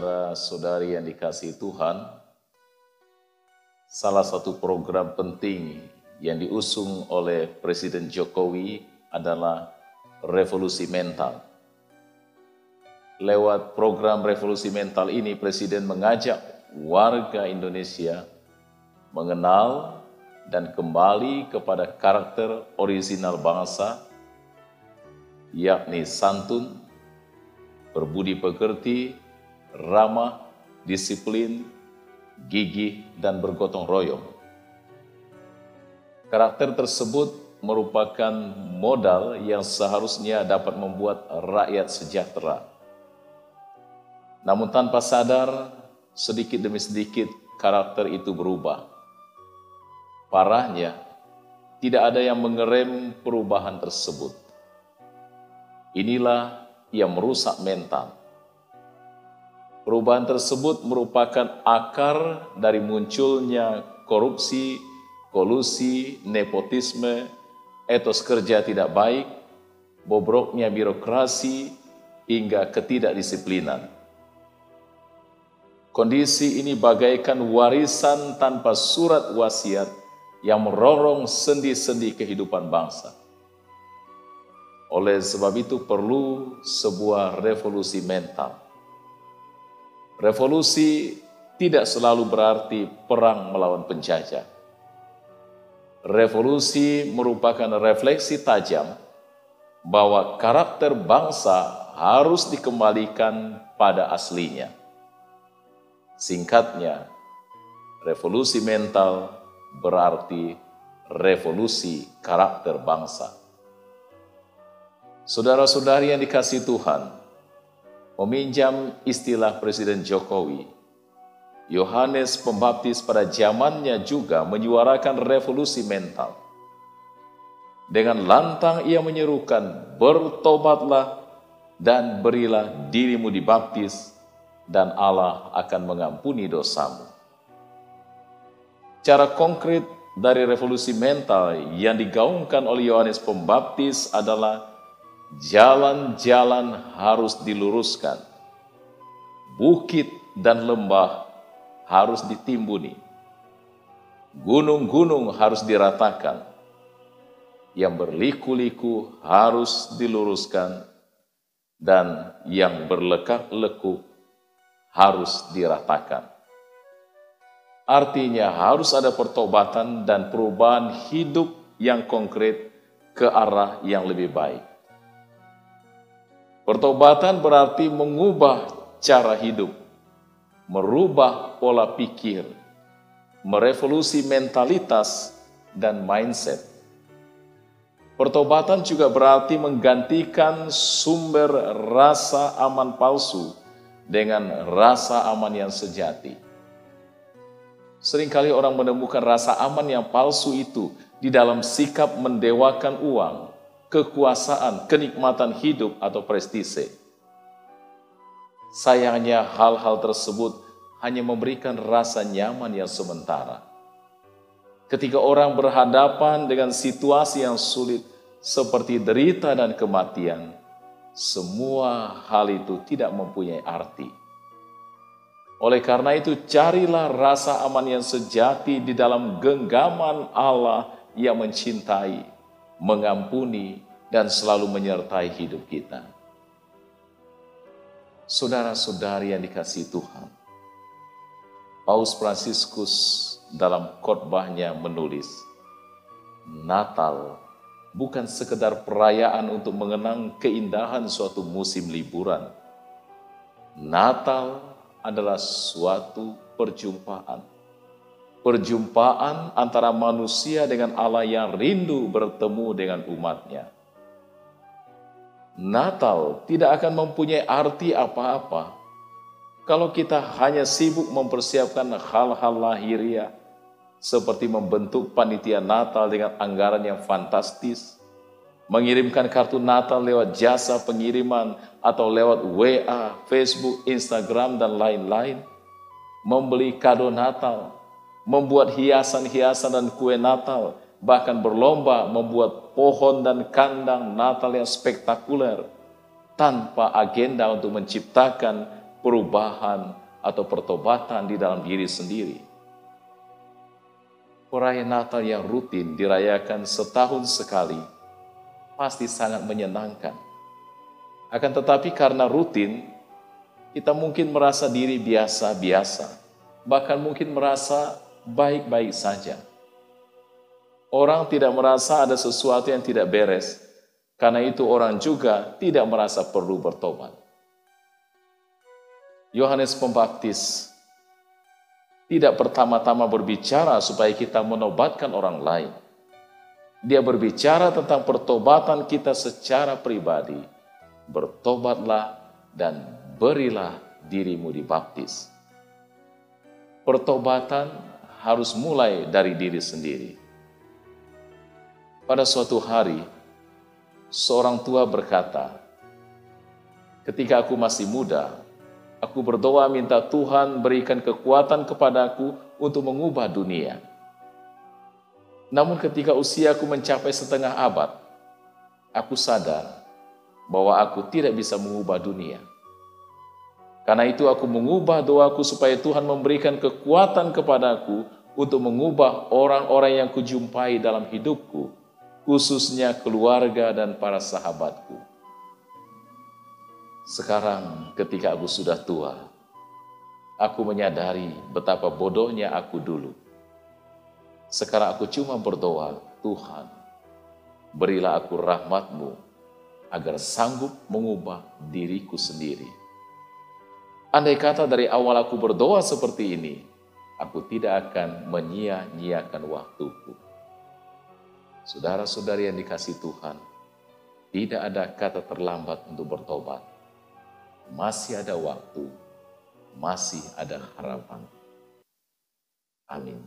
saudara-saudari yang dikasihi Tuhan, salah satu program penting yang diusung oleh Presiden Jokowi adalah revolusi mental. Lewat program revolusi mental ini, Presiden mengajak warga Indonesia mengenal dan kembali kepada karakter orisinal bangsa, yakni santun, berbudi pekerti, ramah, disiplin, gigih, dan bergotong royong. Karakter tersebut merupakan modal yang seharusnya dapat membuat rakyat sejahtera. Namun tanpa sadar, sedikit demi sedikit karakter itu berubah. Parahnya, tidak ada yang mengerem perubahan tersebut. Inilah yang merusak mental Perubahan tersebut merupakan akar dari munculnya korupsi, kolusi, nepotisme, etos kerja tidak baik, bobroknya birokrasi, hingga ketidakdisiplinan. Kondisi ini bagaikan warisan tanpa surat wasiat yang merorong sendi-sendi kehidupan bangsa. Oleh sebab itu perlu sebuah revolusi mental Revolusi tidak selalu berarti perang melawan penjajah. Revolusi merupakan refleksi tajam bahwa karakter bangsa harus dikembalikan pada aslinya. Singkatnya, revolusi mental berarti revolusi karakter bangsa. Saudara-saudari yang dikasih Tuhan, meminjam istilah Presiden Jokowi. Yohanes Pembaptis pada zamannya juga menyuarakan revolusi mental. Dengan lantang ia menyerukan, bertobatlah dan berilah dirimu dibaptis dan Allah akan mengampuni dosamu. Cara konkret dari revolusi mental yang digaungkan oleh Yohanes Pembaptis adalah jalan-jalan harus diluruskan, bukit dan lembah harus ditimbuni, gunung-gunung harus diratakan, yang berliku-liku harus diluruskan, dan yang berlekak-lekuk harus diratakan. Artinya harus ada pertobatan dan perubahan hidup yang konkret ke arah yang lebih baik. Pertobatan berarti mengubah cara hidup, merubah pola pikir, merevolusi mentalitas dan mindset. Pertobatan juga berarti menggantikan sumber rasa aman palsu dengan rasa aman yang sejati. Seringkali orang menemukan rasa aman yang palsu itu di dalam sikap mendewakan uang, kekuasaan, kenikmatan hidup, atau prestise. Sayangnya hal-hal tersebut hanya memberikan rasa nyaman yang sementara. Ketika orang berhadapan dengan situasi yang sulit seperti derita dan kematian, semua hal itu tidak mempunyai arti. Oleh karena itu, carilah rasa aman yang sejati di dalam genggaman Allah yang mencintai, mengampuni, dan selalu menyertai hidup kita. Saudara-saudari yang dikasih Tuhan, Paus Fransiskus dalam khotbahnya menulis, Natal bukan sekedar perayaan untuk mengenang keindahan suatu musim liburan. Natal adalah suatu perjumpaan perjumpaan antara manusia dengan Allah yang rindu bertemu dengan umatnya. Natal tidak akan mempunyai arti apa-apa kalau kita hanya sibuk mempersiapkan hal-hal lahiriah seperti membentuk panitia Natal dengan anggaran yang fantastis, mengirimkan kartu Natal lewat jasa pengiriman atau lewat WA, Facebook, Instagram, dan lain-lain, membeli kado Natal, membuat hiasan-hiasan dan kue Natal, bahkan berlomba membuat pohon dan kandang Natal yang spektakuler tanpa agenda untuk menciptakan perubahan atau pertobatan di dalam diri sendiri. Perayaan Natal yang rutin dirayakan setahun sekali pasti sangat menyenangkan. Akan tetapi karena rutin, kita mungkin merasa diri biasa-biasa, bahkan mungkin merasa baik-baik saja. Orang tidak merasa ada sesuatu yang tidak beres, karena itu orang juga tidak merasa perlu bertobat. Yohanes Pembaptis tidak pertama-tama berbicara supaya kita menobatkan orang lain. Dia berbicara tentang pertobatan kita secara pribadi. Bertobatlah dan berilah dirimu dibaptis. Pertobatan harus mulai dari diri sendiri. Pada suatu hari, seorang tua berkata, "Ketika aku masih muda, aku berdoa minta Tuhan berikan kekuatan kepadaku untuk mengubah dunia. Namun, ketika usiaku mencapai setengah abad, aku sadar bahwa aku tidak bisa mengubah dunia. Karena itu, aku mengubah doaku supaya Tuhan memberikan kekuatan kepadaku untuk mengubah orang-orang yang kujumpai dalam hidupku." khususnya keluarga dan para sahabatku. Sekarang ketika aku sudah tua, aku menyadari betapa bodohnya aku dulu. Sekarang aku cuma berdoa, Tuhan, berilah aku rahmatmu agar sanggup mengubah diriku sendiri. Andai kata dari awal aku berdoa seperti ini, aku tidak akan menyia-nyiakan waktuku. Saudara-saudari yang dikasih Tuhan, tidak ada kata terlambat untuk bertobat. Masih ada waktu, masih ada harapan. Amin.